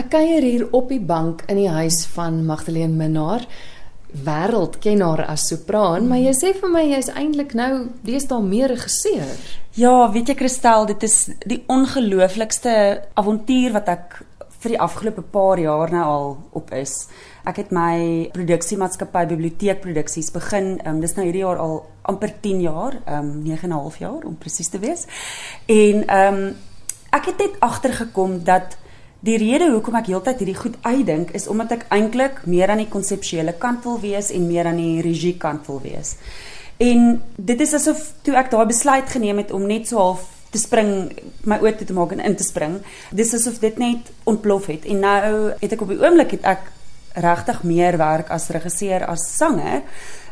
Ek kuier hier op die bank in die huis van Magdalene Minnar, wêreldkenner as sopraan, maar jy sê vir my jy's eintlik nou deesdae meer regisseur. Ja, weet jy Christel, dit is die ongelooflikste avontuur wat ek vir die afgelope paar jaar nou al op is. Ek het my produksiemaatskappy Biblioteekproduksies begin, um, dis nou hierdie jaar al amper 10 jaar, um 9 en 'n half jaar om presies te wees. En um ek het net agtergekom dat Die rede hoekom ek heeltyd hierdie goed uitdink is omdat ek eintlik meer aan die konseptuele kant wil wees en meer aan die regie kant wil wees. En dit is asof toe ek daai besluit geneem het om net so half te spring, my oë te maak en in te spring, dis asof dit net ontplof het. En nou het ek op die oomblik het ek regtig meer werk as regisseur as sanger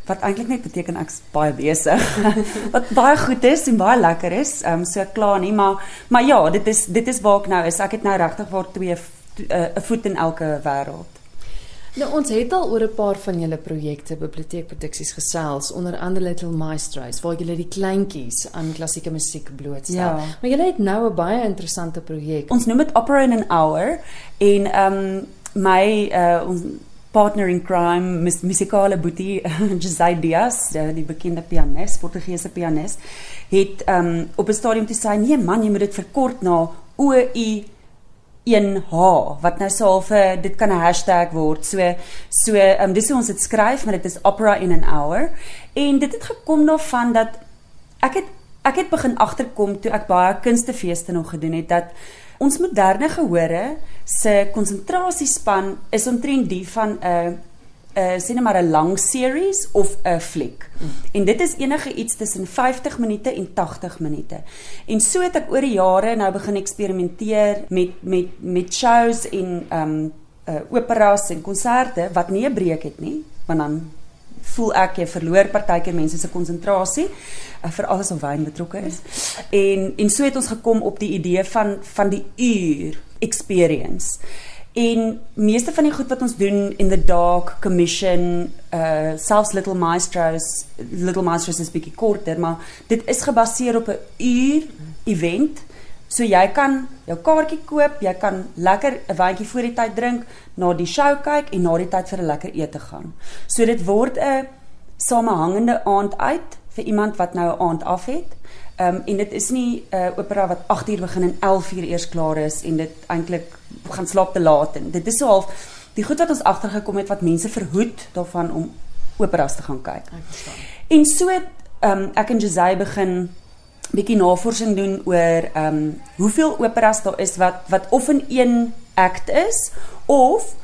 wat eintlik net beteken ek's baie besig. wat baie goed is en baie lekker is. Ehm um, so klaar nie, maar maar ja, dit is dit is waar ek nou is. Ek het nou regtig waar twee eh, 'n uh, voet in elke wêreld. Nou ons het al oor 'n paar van julle projekte biblioteekproduksies gesels, onder andere Little Maestros waar julle die kleintjies aan klassieke musiek blootstel. Ja. Maar julle het nou 'n baie interessante projek. Ons noem dit Opera in an Hour en ehm um, my uh ons partner in crime, mis musikale boetie José Diaz, die bekende pianis, Portugese pianis, het um op 'n stadium te sê, "Nee man, jy moet dit verkort na O U 1H wat nou so half dit kan 'n hashtag word. So so um dis hoe ons dit skryf, maar dit is opera in an hour. En dit het gekom daarvan dat ek het ek het begin agterkom toe ek baie kunstefeeste nog gedoen het dat Ons moderne gehore se konsentrasiespan is omtrent die van 'n 'n sien maar 'n lang series of 'n fliek. Mm. En dit is enige iets tussen 50 minute en 80 minute. En so het ek oor die jare nou begin eksperimenteer met met met shows en ehm um, uh, operas en konserte wat nie 'n breek het nie, want dan voel ek jy verloor partykeer mense se konsentrasie uh, vir alles of wyn betrokke is. En en so het ons gekom op die idee van van die uur experience. En meeste van die goed wat ons doen in the dark commission uh selfs little maestros little maestros is bietjie korter maar dit is gebaseer op 'n uur event So jy kan jou kaartjie koop, jy kan lekker 'n wyntjie voor die tyd drink, na die show kyk en na die tyd vir 'n lekker ete gaan. So dit word 'n samehangende aand uit vir iemand wat nou 'n aand af het. Ehm um, en dit is nie 'n uh, opera wat 8 uur begin en 11 uur eers klaar is en dit eintlik gaan slaap te laat en dit is so half die goed wat ons agtergekom het wat mense verhoed daarvan om operas te gaan kyk. Ek verstaan. En so ehm um, ek en José begin bietjie navorsing doen oor ehm um, hoeveel operas daar is wat wat of in een act is of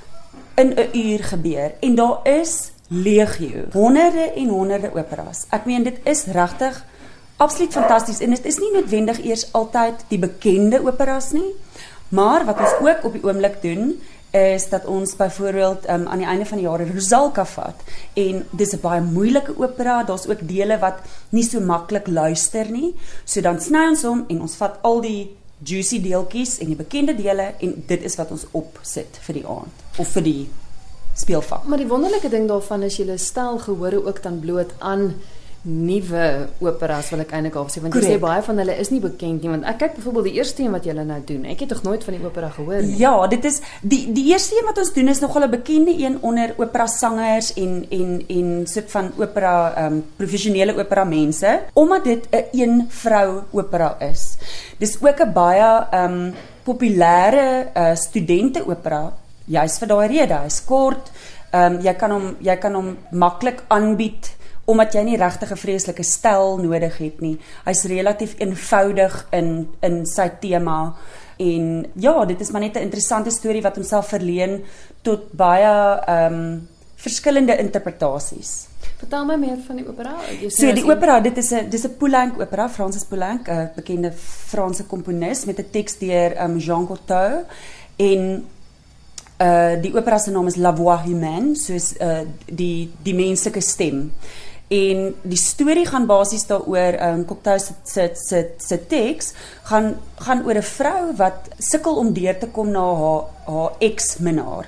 in 'n uur gebeur en daar is legio honderde en honderde operas. Ek meen dit is regtig absoluut fantasties en dit is nie noodwendig eers altyd die bekende operas nie, maar wat ons ook op die oomblik doen is dat ons byvoorbeeld um, aan die einde van die jaar Rosalka vat en dis 'n baie moeilike opera, daar's ook dele wat nie so maklik luister nie. So dan sny ons hom en ons vat al die juicy deeltjies en die bekende dele en dit is wat ons opsit vir die aand of vir die speelvak. Maar die wonderlike ding daarvan is jy stel gehore ook dan bloot aan nuwe operas wil ek eintlik al sê want Correct. jy sê baie van hulle is nie bekend nie want ek kyk byvoorbeeld die eerste een wat julle nou doen. Ek het nog nooit van die opera gehoor nie. Ja dit is die die eerste een wat ons doen is nogal 'n bekende een onder opera sangers en en en soort van opera ehm um, professionele opera mense omdat dit 'n een, een vrou opera is. Dis ook 'n baie ehm um, populêre uh, studente opera juist vir daai rede hy's kort ehm um, jy kan hom jy kan hom maklik aanbied omdat jy nie regtig 'n vreeslike stel nodig het nie. Hy's relatief eenvoudig in in sy tema en ja, dit is maar net 'n interessante storie wat homself verleen tot baie ehm um, verskillende interpretasies. Vertel my meer van die opera. So die opera, dit is 'n dis 'n Poulenc opera, Francis Poulenc, 'n bekende Franse komponis met 'n teks deur um, Jean Cocteau en uh die opera se naam is La Voix Humaine, soos uh die die menslike stem. En die storie gaan basies daaroor, ehm um, Cocteau se se se se teks gaan gaan oor 'n vrou wat sukkel om deur te kom na haar haar ex-minnaar.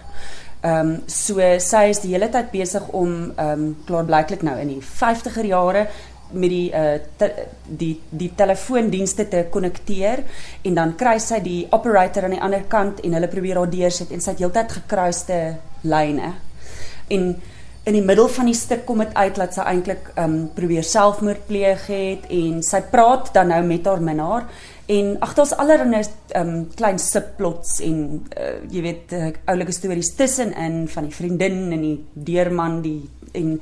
Ehm um, so sy is die hele tyd besig om ehm um, klaarblyklik nou in die 50er jare met die uh te, die die telefoondienste te konnekteer en dan kry sy die operator aan die ander kant en hulle probeer haar deursit en sy het heeltyd gekruiste lyne. En in die middel van die stuk kom dit uit dat sy eintlik um probeer selfmoord pleeg het en sy praat dan nou met haar minnaar En ag daar's allerlei ehm um, klein subplots en uh, jy weet uh, oulike stories tussenin van die vriendin en die deurman die en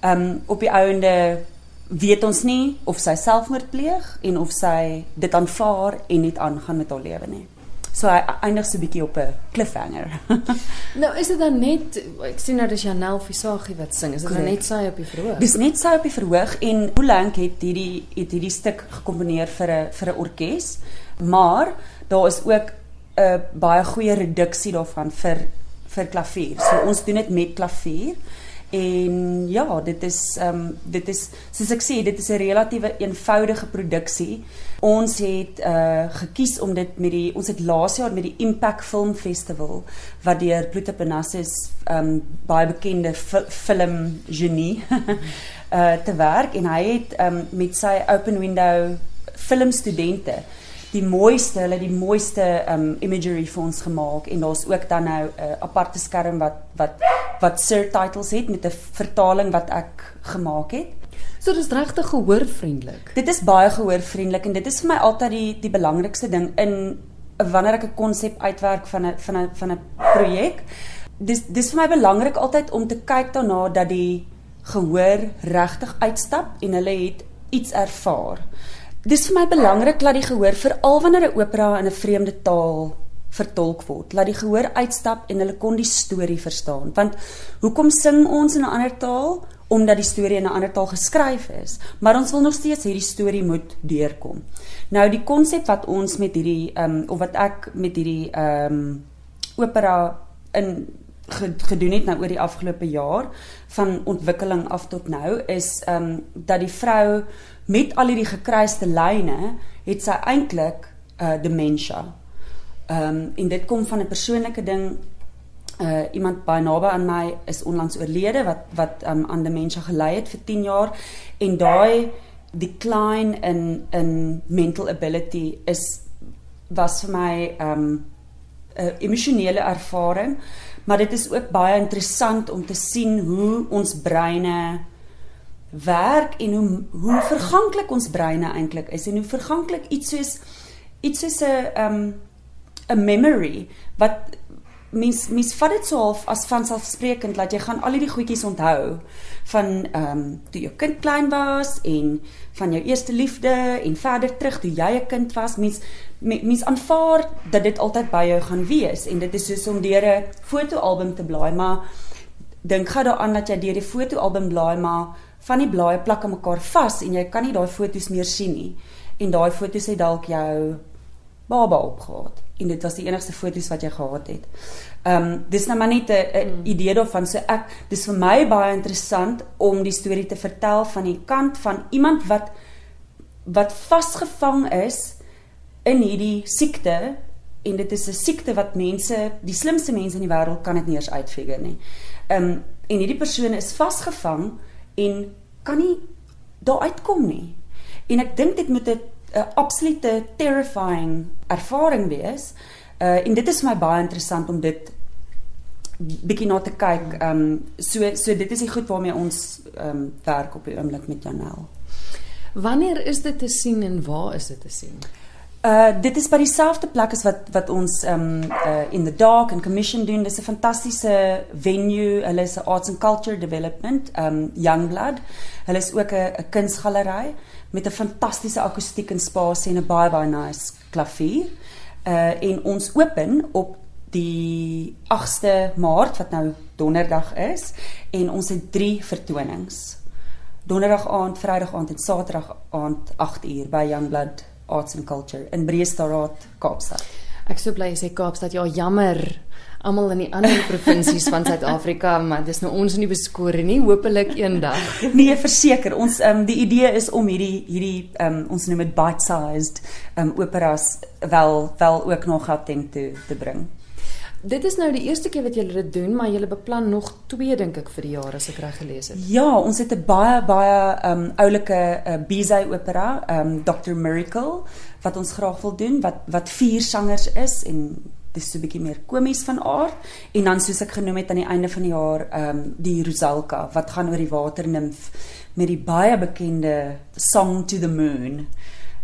ehm um, op die ouende weet ons nie of sy selfmoord pleeg en of sy dit aanvaar en net aangaan met haar lewe nie. So hy eindig so 'n bietjie op 'n cliffhanger. nou is dit dan net ek sien nou dis Janel Visagie wat sing. Is dit dan net sy op die verhoog? Dis net sy op die verhoog en hoe lank het hierdie het hierdie stuk gekomponeer vir 'n vir 'n orkes? Maar daar is ook 'n baie goeie reduksie daarvan vir vir klavier. So ons doen dit met klavier. En ja, dit is ehm um, dit is soos ek sê, dit is 'n relatiewe eenvoudige produksie. Ons het uh gekies om dit met die ons het laas jaar met die Impact Film Festival wat deur Pluto Benassis ehm um, baie bekende film genie uh te werk en hy het ehm um, met sy open window filmstudente die mooiste, hulle die mooiste um imagery vir ons gemaak en daar's ook dan nou 'n uh, aparte skerm wat wat wat subtitles het met 'n vertaling wat ek gemaak het. So dis regtig gehoorvriendelik. Dit is baie gehoorvriendelik en dit is vir my altyd die die belangrikste ding in wanneer ek 'n konsep uitwerk van 'n van 'n van 'n projek. Dis dis vir my belangrik altyd om te kyk daarna dat die gehoor regtig uitstap en hulle het iets ervaar. Dis vir my belangrik dat die gehoor veral wanneer 'n opera in 'n vreemde taal vertolk word, laat die gehoor uitstap en hulle kon die storie verstaan. Want hoekom sing ons in 'n ander taal? Omdat die storie in 'n ander taal geskryf is, maar ons wil nog steeds hierdie storie moet deurkom. Nou die konsep wat ons met hierdie ehm um, of wat ek met hierdie ehm um, opera in gedoen het nou oor die afgelope jaar van ontwikkeling af tot nou is ehm um, dat die vrou met al hierdie gekruiste lyne het sy eintlik uh, dementia. Ehm um, en dit kom van 'n persoonlike ding. Uh iemand baie naby aan my is onlangs oorlede wat wat um, aan dementia gely het vir 10 jaar. En daai decline in in mental ability is was vir my um 'n emosionele ervaring maar dit is ook baie interessant om te sien hoe ons breine werk en hoe hoe verganklik ons breine eintlik is en hoe verganklik iets soos iets soos 'n um 'n memory wat mens mens vat dit so half as vanselfsprekend dat jy gaan al hierdie goedjies onthou van ehm um, toe jou kind klein was en van jou eerste liefde en verder terug toe jy 'n kind was mens mens aanvaar dat dit altyd by jou gaan wees en dit is soos om deur 'n fotoalbum te blaai maar dink gou daaraan dat jy deur die fotoalbum blaai maar van die blaaie plak aan mekaar vas en jy kan nie daai foto's meer sien nie. En daai foto's het dalk jou baba opgehad en dit was die enigste foto's wat jy gehad het. Ehm um, dis nou maar net 'n hmm. idee daarvan so ek dis vir my baie interessant om die storie te vertel van die kant van iemand wat wat vasgevang is in hierdie siekte en dit is 'n siekte wat mense die slimste mense in die wêreld kan dit nie eens uitfigure nie. Ehm um, en hierdie persoon is vasgevang en kan nie daar uitkom nie. En ek dink dit moet 'n absolute terrifying ervaring wees. Uh en dit is vir my baie interessant om dit bietjie na te kyk. Ehm um, so so dit is die goed waarmee ons ehm um, werk op die oomblik met Janel. Wanneer is dit te sien en waar is dit te sien? Uh dit is by dieselfde plek as wat wat ons um uh in the dark and commission doen. Dis 'n fantastiese venue. Hulle is 'n arts and culture development, um Youngblood. Hulle is ook 'n 'n kunsgalery met 'n fantastiese akoestiek en spasie en 'n baie baie nice klavier. Uh en ons open op die 8ste Maart wat nou donderdag is en ons het 3 vertonings. Donderdag aand, Vrydag aand en Saterdag aand 8uur by Youngblood Arts and Culture in Breestaraad, Kaapstad. Ek sou bly sê Kaapstad, ja jammer. Almal in die ander provinsies van Suid-Afrika, maar dis nou ons nie beskore nie, hopelik eendag. Nee, verseker, ons ehm um, die idee is om hierdie hierdie ehm um, ons noem dit bite-sized ehm um, operas wel wel ook nog Gauteng toe te bring. Dit is nou die eerste keer wat julle dit doen, maar julle beplan nog twee dink ek vir die jaar as ek reg gelees het. Ja, ons het 'n baie baie ehm um, oulike uh, Bizet opera, ehm um, Dr Miracle wat ons graag wil doen wat wat vier sangers is en dis so 'n bietjie meer komies van aard en dan soos ek genoem het aan die einde van die jaar ehm um, die Rosalka wat gaan oor die waternimf met die baie bekende Song to the Moon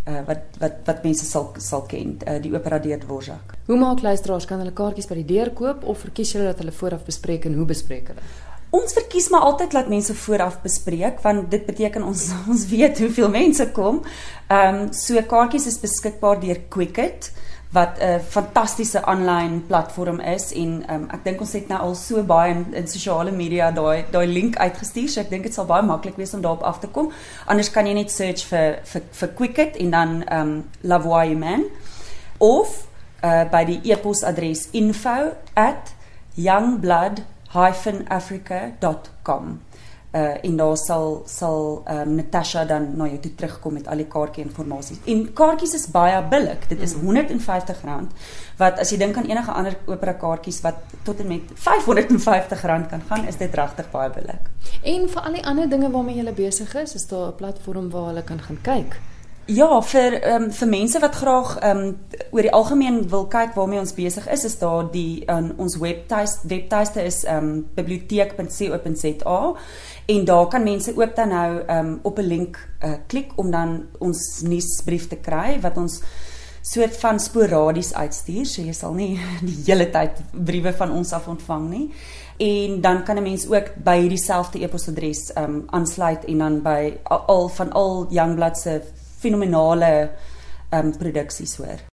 uh, wat wat wat mense sal sal ken uh, die opera deur Dvorak. Hoe maak luisteraars kan hulle kaartjies by die deur koop of verkies julle dat hulle vooraf bespreek en hoe bespreek hulle? Ons verkies maar altyd laat mense vooraf bespreek want dit beteken ons ons weet hoeveel mense kom. Ehm um, so kaartjies is beskikbaar deur Quicket wat 'n fantastiese aanlyn platform is. En um, ek dink ons het nou al so baie in, in sosiale media daai daai link uitgestuur. So ek dink dit sal baie maklik wees om daarop af te kom. Anders kan jy net search vir vir vir Quicket en dan um La Voix Humaine of uh, by die e-posadres info@youngblood-africa.com uh en daar sal sal um, Natasha dan na jou toe terugkom met al die kaartjie inligting. En kaartjies is baie billik. Dit is R150 mm. wat as jy dink aan enige ander opera kaartjies wat tot en met R550 kan gaan, is dit regtig baie billik. En vir al die ander dinge waarmee jy besig is, is daar 'n platform waar hulle kan gaan kyk. Ja, vir ehm um, vir mense wat graag ehm um, oor die algemeen wil kyk waarmee ons besig is, is daar die um, ons webtuiste webtuiste is ehm um, biblioteek.co.za en daar kan mense ook dan nou ehm um, op 'n link uh, klik om dan ons nuusbrief te kry wat ons soort van sporadies uitstuur, so jy sal nie die hele tyd briewe van ons af ontvang nie. En dan kan 'n mens ook by hierdie selfde e-posadres ehm um, aansluit en dan by al, al van al Youngblood se fenominale ehm um, produksies hoor.